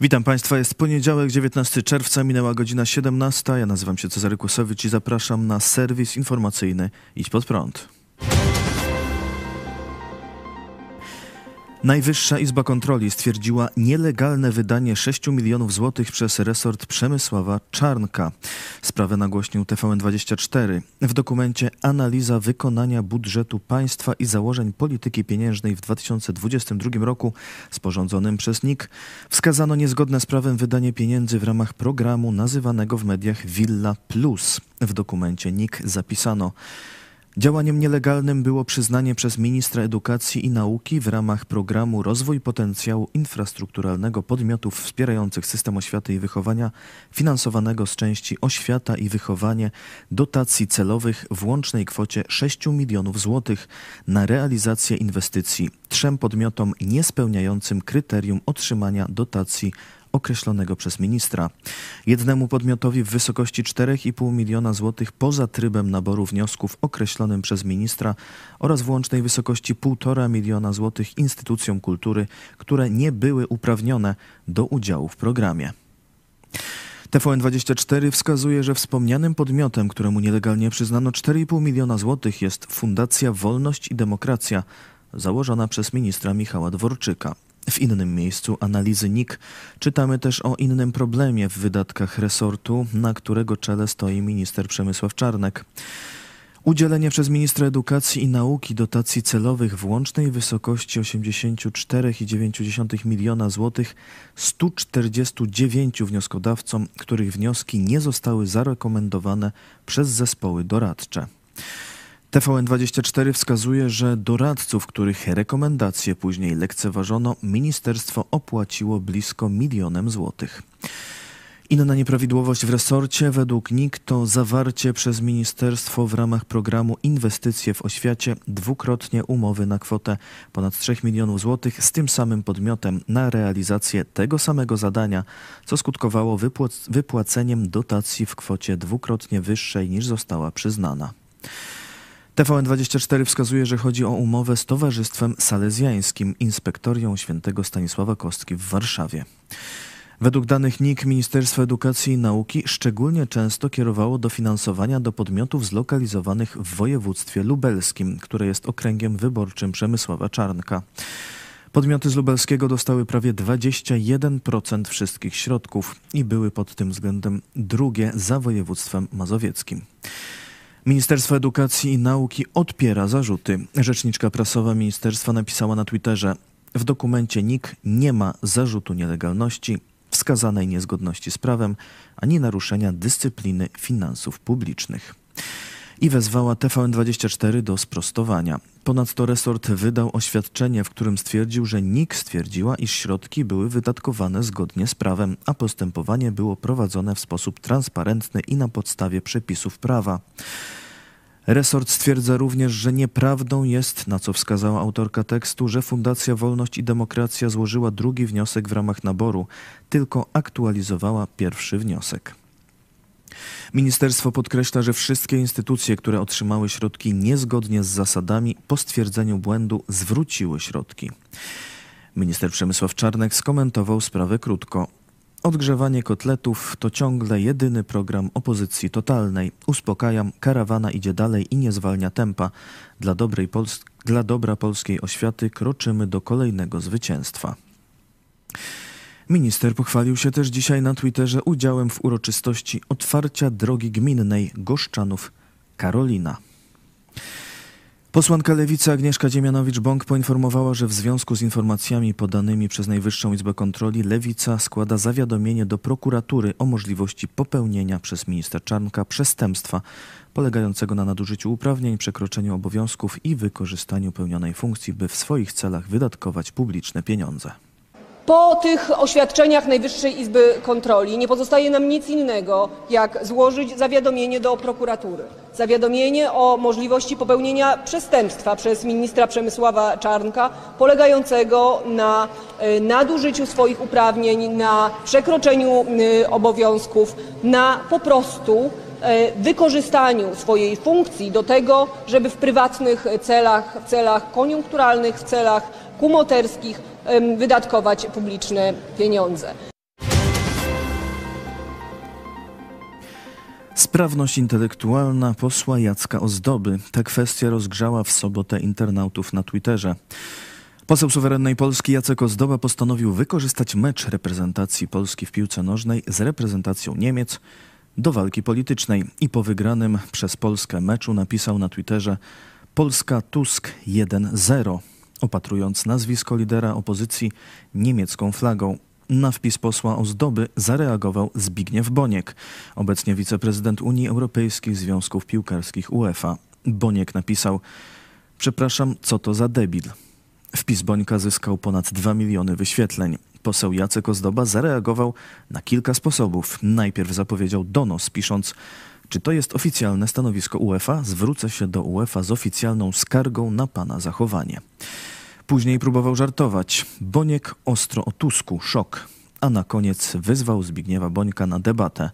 Witam Państwa, jest poniedziałek, 19 czerwca, minęła godzina 17. Ja nazywam się Cezary Kłosowicz i zapraszam na serwis informacyjny Idź Pod Prąd. Najwyższa Izba Kontroli stwierdziła nielegalne wydanie 6 milionów złotych przez resort Przemysława Czarnka. Sprawę nagłośnił TVN24. W dokumencie Analiza wykonania budżetu państwa i założeń polityki pieniężnej w 2022 roku sporządzonym przez NIK wskazano niezgodne z prawem wydanie pieniędzy w ramach programu nazywanego w mediach Villa Plus. W dokumencie NIK zapisano Działaniem nielegalnym było przyznanie przez ministra edukacji i nauki w ramach programu Rozwój Potencjału Infrastrukturalnego podmiotów wspierających system oświaty i wychowania finansowanego z części Oświata i Wychowanie dotacji celowych w łącznej kwocie 6 milionów złotych na realizację inwestycji trzem podmiotom niespełniającym kryterium otrzymania dotacji określonego przez ministra. Jednemu podmiotowi w wysokości 4,5 miliona złotych poza trybem naboru wniosków określonym przez ministra oraz w łącznej wysokości 1,5 miliona złotych instytucjom kultury, które nie były uprawnione do udziału w programie. TVN24 wskazuje, że wspomnianym podmiotem, któremu nielegalnie przyznano 4,5 miliona złotych jest Fundacja Wolność i Demokracja, założona przez ministra Michała Dworczyka. W innym miejscu analizy NIK czytamy też o innym problemie w wydatkach resortu, na którego czele stoi minister Przemysław Czarnek. Udzielenie przez ministra edukacji i nauki dotacji celowych w łącznej wysokości 84,9 miliona złotych 149 wnioskodawcom, których wnioski nie zostały zarekomendowane przez zespoły doradcze. TVN24 wskazuje, że doradców, których rekomendacje później lekceważono, ministerstwo opłaciło blisko milionem złotych. Inna nieprawidłowość w resorcie według NIK to zawarcie przez ministerstwo w ramach programu Inwestycje w oświacie dwukrotnie umowy na kwotę ponad 3 milionów złotych z tym samym podmiotem na realizację tego samego zadania, co skutkowało wypłaceniem dotacji w kwocie dwukrotnie wyższej niż została przyznana. TVN24 wskazuje, że chodzi o umowę z Towarzystwem Salezjańskim Inspektorią Świętego Stanisława Kostki w Warszawie. Według danych NIK Ministerstwo Edukacji i Nauki szczególnie często kierowało dofinansowania do podmiotów zlokalizowanych w województwie lubelskim, które jest okręgiem wyborczym Przemysława Czarnka. Podmioty z lubelskiego dostały prawie 21% wszystkich środków i były pod tym względem drugie za województwem mazowieckim. Ministerstwo Edukacji i Nauki odpiera zarzuty. Rzeczniczka prasowa ministerstwa napisała na Twitterze: W dokumencie NIK nie ma zarzutu nielegalności, wskazanej niezgodności z prawem, ani naruszenia dyscypliny finansów publicznych i wezwała TVN24 do sprostowania. Ponadto resort wydał oświadczenie, w którym stwierdził, że NIK stwierdziła, iż środki były wydatkowane zgodnie z prawem, a postępowanie było prowadzone w sposób transparentny i na podstawie przepisów prawa. Resort stwierdza również, że nieprawdą jest, na co wskazała autorka tekstu, że Fundacja Wolność i Demokracja złożyła drugi wniosek w ramach naboru, tylko aktualizowała pierwszy wniosek. Ministerstwo podkreśla, że wszystkie instytucje, które otrzymały środki niezgodnie z zasadami, po stwierdzeniu błędu zwróciły środki. Minister Przemysław Czarnek skomentował sprawę krótko. Odgrzewanie kotletów to ciągle jedyny program opozycji totalnej. Uspokajam, karawana idzie dalej i nie zwalnia tempa. Dla, dobrej Pols dla dobra polskiej oświaty kroczymy do kolejnego zwycięstwa. Minister pochwalił się też dzisiaj na Twitterze udziałem w uroczystości otwarcia drogi gminnej Goszczanów Karolina. Posłanka Lewicy Agnieszka Dziemianowicz-Bąk poinformowała, że w związku z informacjami podanymi przez Najwyższą Izbę Kontroli Lewica składa zawiadomienie do prokuratury o możliwości popełnienia przez ministra Czarnka przestępstwa polegającego na nadużyciu uprawnień, przekroczeniu obowiązków i wykorzystaniu pełnionej funkcji, by w swoich celach wydatkować publiczne pieniądze. Po tych oświadczeniach Najwyższej Izby Kontroli nie pozostaje nam nic innego, jak złożyć zawiadomienie do prokuratury. Zawiadomienie o możliwości popełnienia przestępstwa przez ministra Przemysława Czarnka polegającego na e, nadużyciu swoich uprawnień, na przekroczeniu e, obowiązków, na po prostu E, wykorzystaniu swojej funkcji do tego, żeby w prywatnych celach, w celach koniunkturalnych, w celach kumoterskich wydatkować publiczne pieniądze. Sprawność intelektualna posła Jacka Ozdoby. Ta kwestia rozgrzała w sobotę internautów na Twitterze. Poseł suwerennej Polski Jacek Ozdoba postanowił wykorzystać mecz reprezentacji Polski w piłce nożnej z reprezentacją Niemiec do walki politycznej i po wygranym przez Polskę meczu napisał na Twitterze Polska Tusk 1-0, opatrując nazwisko lidera opozycji niemiecką flagą. Na wpis posła Ozdoby zareagował Zbigniew Boniek, obecnie wiceprezydent Unii Europejskich Związków Piłkarskich UEFA. Boniek napisał: Przepraszam, co to za debil. Wpis Bońka zyskał ponad 2 miliony wyświetleń. Poseł Jacek Ozdoba zareagował na kilka sposobów. Najpierw zapowiedział donos, pisząc: Czy to jest oficjalne stanowisko UEFA? Zwrócę się do UEFA z oficjalną skargą na pana zachowanie. Później próbował żartować. Boniek ostro o Tusku, szok. A na koniec wyzwał Zbigniewa Bońka na debatę.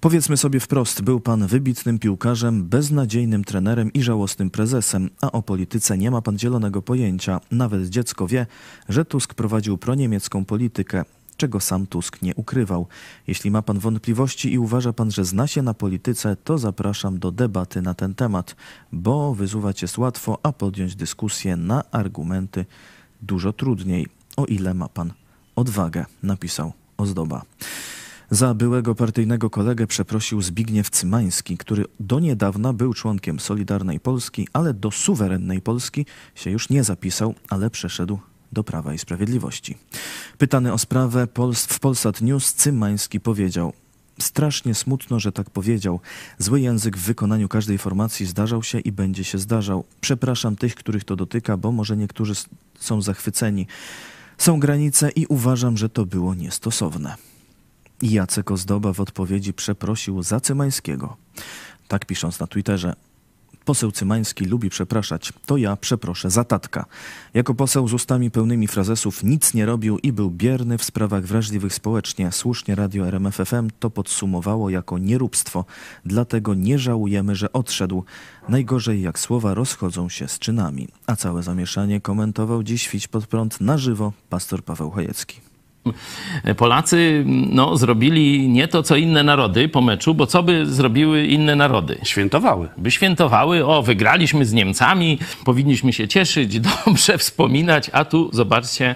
Powiedzmy sobie wprost, był pan wybitnym piłkarzem, beznadziejnym trenerem i żałosnym prezesem, a o polityce nie ma pan zielonego pojęcia. Nawet dziecko wie, że Tusk prowadził proniemiecką politykę, czego sam Tusk nie ukrywał. Jeśli ma pan wątpliwości i uważa pan, że zna się na polityce, to zapraszam do debaty na ten temat, bo wysuwać jest łatwo, a podjąć dyskusję na argumenty dużo trudniej. O ile ma pan odwagę, napisał Ozdoba. Za byłego partyjnego kolegę przeprosił Zbigniew Cymański, który do niedawna był członkiem Solidarnej Polski, ale do suwerennej Polski się już nie zapisał, ale przeszedł do Prawa i Sprawiedliwości. Pytany o sprawę w Polsat News Cymański powiedział Strasznie smutno, że tak powiedział. Zły język w wykonaniu każdej formacji zdarzał się i będzie się zdarzał. Przepraszam tych, których to dotyka, bo może niektórzy są zachwyceni. Są granice i uważam, że to było niestosowne. Jacek Ozdoba w odpowiedzi przeprosił za Cymańskiego. Tak pisząc na Twitterze, Poseł Cymański lubi przepraszać. To ja przeproszę za tatka. Jako poseł z ustami pełnymi frazesów nic nie robił i był bierny w sprawach wrażliwych społecznie. Słusznie radio RMFFM to podsumowało jako nieróbstwo. Dlatego nie żałujemy, że odszedł. Najgorzej jak słowa rozchodzą się z czynami. A całe zamieszanie komentował dziś Fić pod prąd na żywo pastor Paweł Chojecki. Polacy no, zrobili nie to, co inne narody po meczu, bo co by zrobiły inne narody? Świętowały. By świętowały, o, wygraliśmy z Niemcami, powinniśmy się cieszyć, dobrze wspominać, a tu zobaczcie,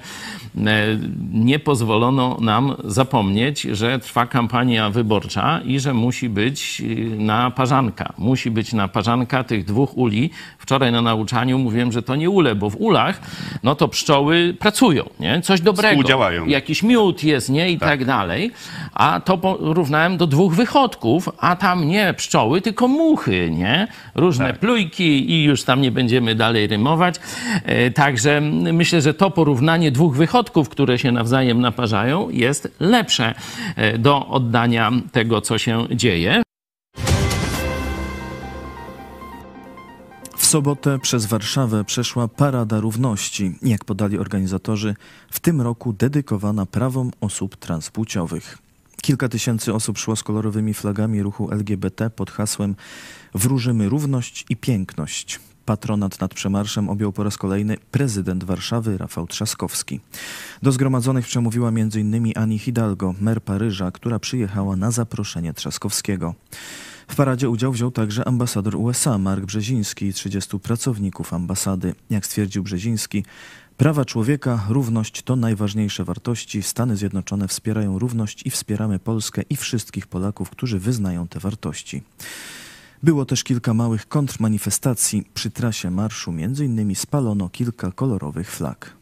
nie pozwolono nam zapomnieć, że trwa kampania wyborcza i że musi być e, na parzanka. Musi być na parzanka tych dwóch uli. Wczoraj na nauczaniu mówiłem, że to nie ule, bo w ulach no to pszczoły pracują, nie? Coś dobrego. Współdziałają. Jakiś miód jest, nie? I tak, tak dalej. A to porównałem do dwóch wychodków, a tam nie pszczoły, tylko muchy, nie? Różne tak. plujki i już tam nie będziemy dalej rymować. E, także myślę, że to porównanie dwóch wychodków środków, które się nawzajem naparzają, jest lepsze e, do oddania tego, co się dzieje. W sobotę przez Warszawę przeszła Parada Równości, jak podali organizatorzy, w tym roku dedykowana prawom osób transpłciowych. Kilka tysięcy osób szło z kolorowymi flagami ruchu LGBT pod hasłem Wróżymy równość i piękność. Patronat nad przemarszem objął po raz kolejny prezydent Warszawy Rafał Trzaskowski. Do zgromadzonych przemówiła m.in. Ani Hidalgo, mer Paryża, która przyjechała na zaproszenie Trzaskowskiego. W paradzie udział wziął także ambasador USA Mark Brzeziński i 30 pracowników ambasady. Jak stwierdził Brzeziński, prawa człowieka, równość to najważniejsze wartości. Stany Zjednoczone wspierają równość i wspieramy Polskę i wszystkich Polaków, którzy wyznają te wartości. Było też kilka małych kontrmanifestacji. Przy trasie marszu między innymi spalono kilka kolorowych flag.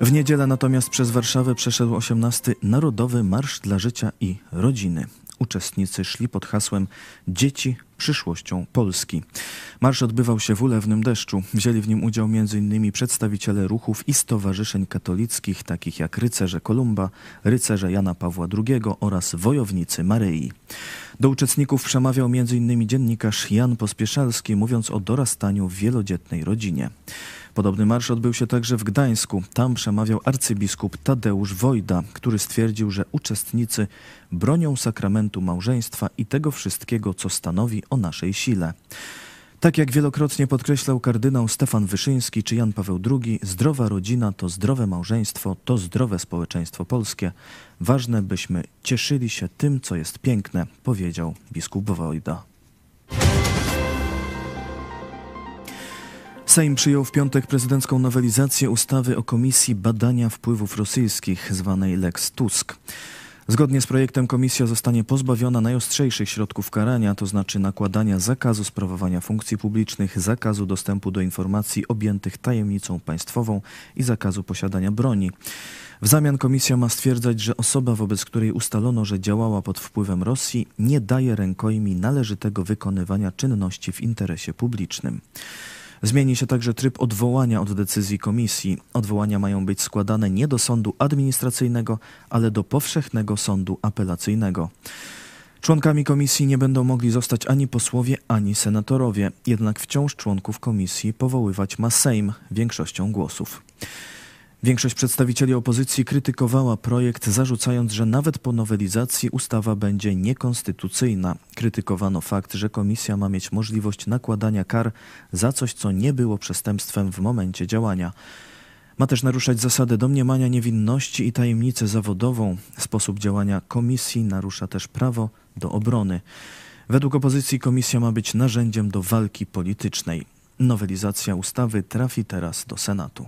W niedzielę natomiast przez Warszawę przeszedł 18 Narodowy Marsz dla Życia i Rodziny. Uczestnicy szli pod hasłem Dzieci przyszłością Polski. Marsz odbywał się w ulewnym deszczu. Wzięli w nim udział m.in. przedstawiciele ruchów i stowarzyszeń katolickich, takich jak Rycerze Kolumba, Rycerze Jana Pawła II oraz Wojownicy Maryi. Do uczestników przemawiał m.in. dziennikarz Jan Pospieszalski, mówiąc o dorastaniu w wielodzietnej rodzinie. Podobny marsz odbył się także w Gdańsku. Tam przemawiał arcybiskup Tadeusz Wojda, który stwierdził, że uczestnicy bronią sakramentu małżeństwa i tego wszystkiego, co stanowi o naszej sile. Tak jak wielokrotnie podkreślał kardynał Stefan Wyszyński czy Jan Paweł II, zdrowa rodzina to zdrowe małżeństwo, to zdrowe społeczeństwo polskie. Ważne, byśmy cieszyli się tym, co jest piękne, powiedział biskup Wojda. Sejm przyjął w piątek prezydencką nowelizację ustawy o Komisji Badania Wpływów Rosyjskich, zwanej Lex Tusk. Zgodnie z projektem komisja zostanie pozbawiona najostrzejszych środków karania, to znaczy nakładania zakazu sprawowania funkcji publicznych, zakazu dostępu do informacji objętych tajemnicą państwową i zakazu posiadania broni. W zamian komisja ma stwierdzać, że osoba, wobec której ustalono, że działała pod wpływem Rosji, nie daje rękojmi należytego wykonywania czynności w interesie publicznym. Zmieni się także tryb odwołania od decyzji komisji. Odwołania mają być składane nie do sądu administracyjnego, ale do powszechnego sądu apelacyjnego. Członkami komisji nie będą mogli zostać ani posłowie, ani senatorowie, jednak wciąż członków komisji powoływać ma Sejm większością głosów. Większość przedstawicieli opozycji krytykowała projekt, zarzucając, że nawet po nowelizacji ustawa będzie niekonstytucyjna. Krytykowano fakt, że komisja ma mieć możliwość nakładania kar za coś, co nie było przestępstwem w momencie działania. Ma też naruszać zasadę domniemania niewinności i tajemnicę zawodową. Sposób działania komisji narusza też prawo do obrony. Według opozycji komisja ma być narzędziem do walki politycznej. Nowelizacja ustawy trafi teraz do Senatu.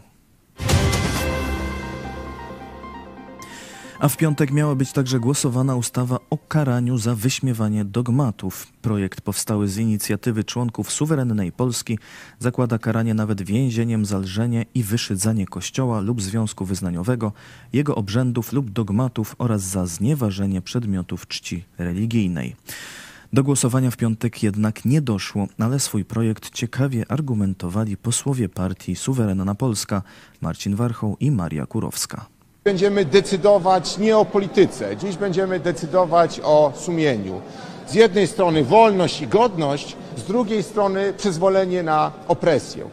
A w piątek miała być także głosowana ustawa o karaniu za wyśmiewanie dogmatów. Projekt powstały z inicjatywy członków suwerennej Polski zakłada karanie nawet więzieniem za lżenie i wyszydzanie kościoła lub związku wyznaniowego, jego obrzędów lub dogmatów oraz za znieważenie przedmiotów czci religijnej. Do głosowania w piątek jednak nie doszło, ale swój projekt ciekawie argumentowali posłowie partii Suwerenna Polska Marcin Warchoł i Maria Kurowska. Będziemy decydować nie o polityce, dziś będziemy decydować o sumieniu. Z jednej strony wolność i godność, z drugiej strony przyzwolenie na opresję.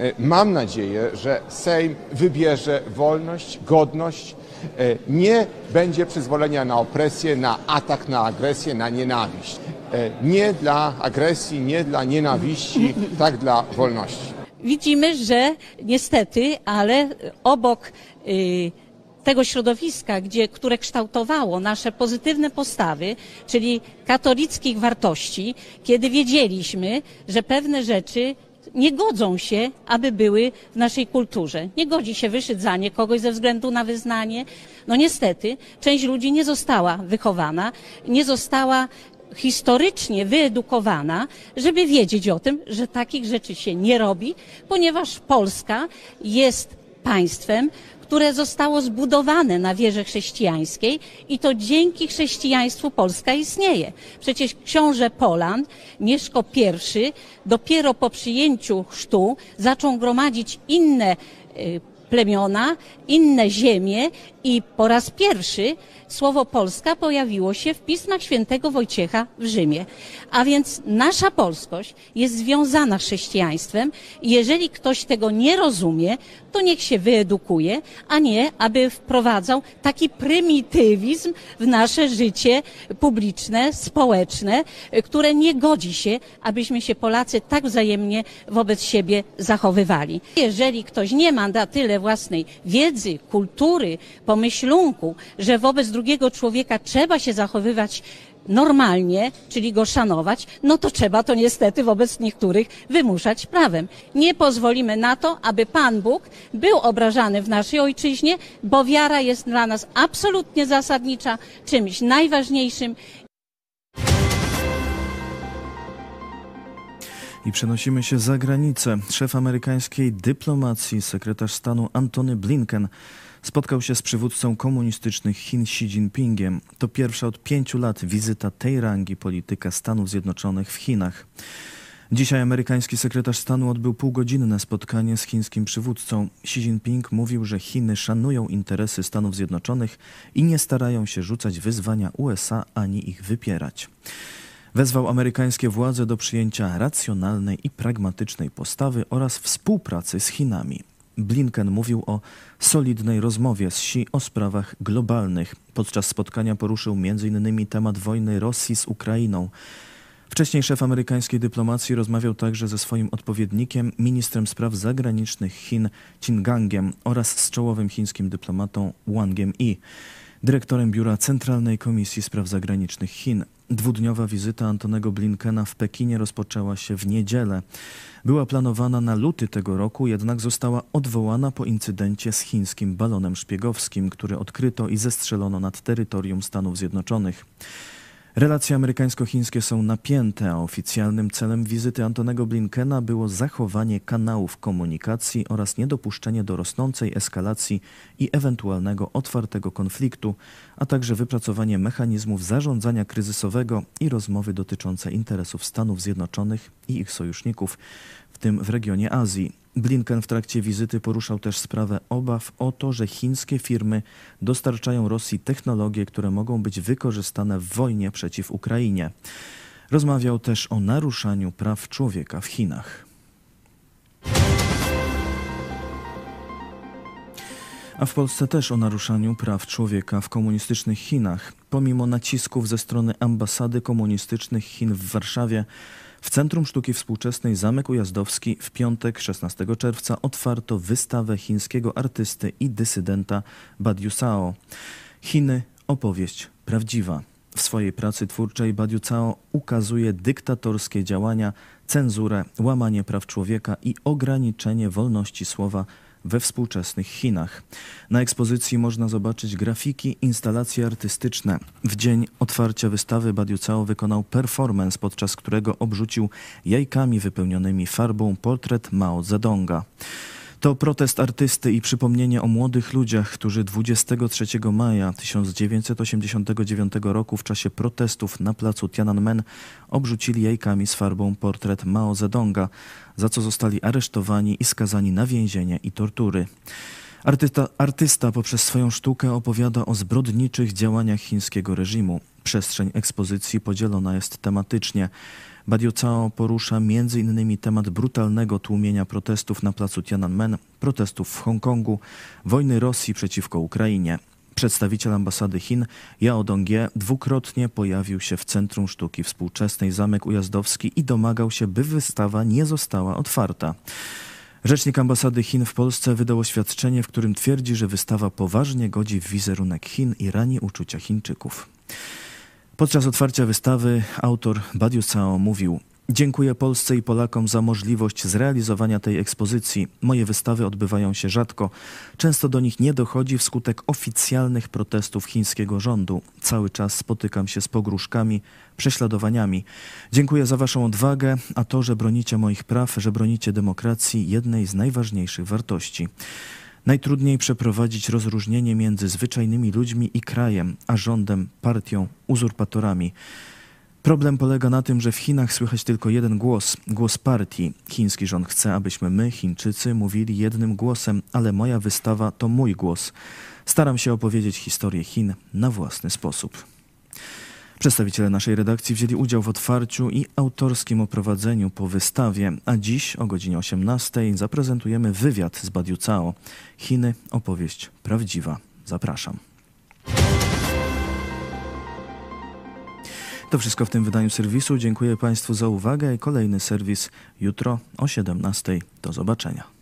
E, mam nadzieję, że Sejm wybierze wolność, godność, e, nie będzie przyzwolenia na opresję, na atak, na agresję, na nienawiść. E, nie dla agresji, nie dla nienawiści, tak dla wolności. Widzimy, że niestety, ale obok y, tego środowiska, gdzie, które kształtowało nasze pozytywne postawy, czyli katolickich wartości, kiedy wiedzieliśmy, że pewne rzeczy nie godzą się, aby były w naszej kulturze. Nie godzi się wyszydzanie kogoś ze względu na wyznanie. No niestety, część ludzi nie została wychowana, nie została historycznie wyedukowana, żeby wiedzieć o tym, że takich rzeczy się nie robi, ponieważ Polska jest państwem, które zostało zbudowane na wierze chrześcijańskiej i to dzięki chrześcijaństwu Polska istnieje. Przecież książę Poland, Mieszko I, dopiero po przyjęciu chrztu zaczął gromadzić inne y, plemiona, inne ziemie i po raz pierwszy słowo Polska pojawiło się w pismach świętego Wojciecha w Rzymie. A więc nasza polskość jest związana chrześcijaństwem jeżeli ktoś tego nie rozumie, to niech się wyedukuje, a nie aby wprowadzał taki prymitywizm w nasze życie publiczne, społeczne, które nie godzi się, abyśmy się Polacy tak wzajemnie wobec siebie zachowywali. Jeżeli ktoś nie ma na tyle własnej wiedzy, kultury, pomyślunku, że wobec drugiego człowieka trzeba się zachowywać normalnie, czyli go szanować, no to trzeba to niestety wobec niektórych wymuszać prawem. Nie pozwolimy na to, aby Pan Bóg był obrażany w naszej ojczyźnie, bo wiara jest dla nas absolutnie zasadnicza, czymś najważniejszym. I przenosimy się za granicę. Szef amerykańskiej dyplomacji, sekretarz stanu Antony Blinken spotkał się z przywódcą komunistycznych Chin Xi Jinpingiem. To pierwsza od pięciu lat wizyta tej rangi polityka Stanów Zjednoczonych w Chinach. Dzisiaj amerykański sekretarz stanu odbył półgodzinne spotkanie z chińskim przywódcą. Xi Jinping mówił, że Chiny szanują interesy Stanów Zjednoczonych i nie starają się rzucać wyzwania USA ani ich wypierać. Wezwał amerykańskie władze do przyjęcia racjonalnej i pragmatycznej postawy oraz współpracy z Chinami. Blinken mówił o solidnej rozmowie z Xi o sprawach globalnych. Podczas spotkania poruszył m.in. temat wojny Rosji z Ukrainą. Wcześniej szef amerykańskiej dyplomacji rozmawiał także ze swoim odpowiednikiem, ministrem spraw zagranicznych Chin Qin Gangiem oraz z czołowym chińskim dyplomatą Wangiem Yi, dyrektorem Biura Centralnej Komisji Spraw Zagranicznych Chin. Dwudniowa wizyta Antonego Blinkena w Pekinie rozpoczęła się w niedzielę. Była planowana na luty tego roku, jednak została odwołana po incydencie z chińskim balonem szpiegowskim, który odkryto i zestrzelono nad terytorium Stanów Zjednoczonych. Relacje amerykańsko-chińskie są napięte, a oficjalnym celem wizyty Antonego Blinkena było zachowanie kanałów komunikacji oraz niedopuszczenie do rosnącej eskalacji i ewentualnego otwartego konfliktu, a także wypracowanie mechanizmów zarządzania kryzysowego i rozmowy dotyczące interesów Stanów Zjednoczonych i ich sojuszników, w tym w regionie Azji. Blinken w trakcie wizyty poruszał też sprawę obaw o to, że chińskie firmy dostarczają Rosji technologie, które mogą być wykorzystane w wojnie przeciw Ukrainie. Rozmawiał też o naruszaniu praw człowieka w Chinach. A w Polsce też o naruszaniu praw człowieka w komunistycznych Chinach. Pomimo nacisków ze strony ambasady komunistycznych Chin w Warszawie, w Centrum Sztuki Współczesnej Zamek Ujazdowski w piątek 16 czerwca otwarto wystawę chińskiego artysty i dysydenta Badiu Sao. Chiny opowieść prawdziwa. W swojej pracy twórczej Badiu Cao ukazuje dyktatorskie działania, cenzurę, łamanie praw człowieka i ograniczenie wolności słowa we współczesnych Chinach. Na ekspozycji można zobaczyć grafiki, instalacje artystyczne. W dzień otwarcia wystawy Badiu Cao wykonał performance, podczas którego obrzucił jajkami wypełnionymi farbą portret Mao Zedonga. To protest artysty i przypomnienie o młodych ludziach, którzy 23 maja 1989 roku w czasie protestów na placu Tiananmen obrzucili jajkami z farbą portret Mao Zedonga, za co zostali aresztowani i skazani na więzienie i tortury. Artysta, artysta poprzez swoją sztukę opowiada o zbrodniczych działaniach chińskiego reżimu. Przestrzeń ekspozycji podzielona jest tematycznie. Badiu Cao porusza m.in. temat brutalnego tłumienia protestów na placu Tiananmen, protestów w Hongkongu, wojny Rosji przeciwko Ukrainie. Przedstawiciel ambasady Chin Yao Dongye dwukrotnie pojawił się w Centrum Sztuki Współczesnej Zamek Ujazdowski i domagał się, by wystawa nie została otwarta. Rzecznik ambasady Chin w Polsce wydał oświadczenie, w którym twierdzi, że wystawa poważnie godzi w wizerunek Chin i rani uczucia Chińczyków. Podczas otwarcia wystawy autor Badiu Cao mówił Dziękuję Polsce i Polakom za możliwość zrealizowania tej ekspozycji. Moje wystawy odbywają się rzadko. Często do nich nie dochodzi wskutek oficjalnych protestów chińskiego rządu. Cały czas spotykam się z pogróżkami, prześladowaniami. Dziękuję za Waszą odwagę, a to, że bronicie moich praw, że bronicie demokracji, jednej z najważniejszych wartości. Najtrudniej przeprowadzić rozróżnienie między zwyczajnymi ludźmi i krajem, a rządem, partią, uzurpatorami. Problem polega na tym, że w Chinach słychać tylko jeden głos, głos partii. Chiński rząd chce, abyśmy my, Chińczycy, mówili jednym głosem, ale moja wystawa to mój głos. Staram się opowiedzieć historię Chin na własny sposób. Przedstawiciele naszej redakcji wzięli udział w otwarciu i autorskim oprowadzeniu po wystawie, a dziś o godzinie 18 zaprezentujemy wywiad z Badiu Cao. Chiny, opowieść prawdziwa. Zapraszam. To wszystko w tym wydaniu serwisu. Dziękuję Państwu za uwagę i kolejny serwis jutro o 17. Do zobaczenia.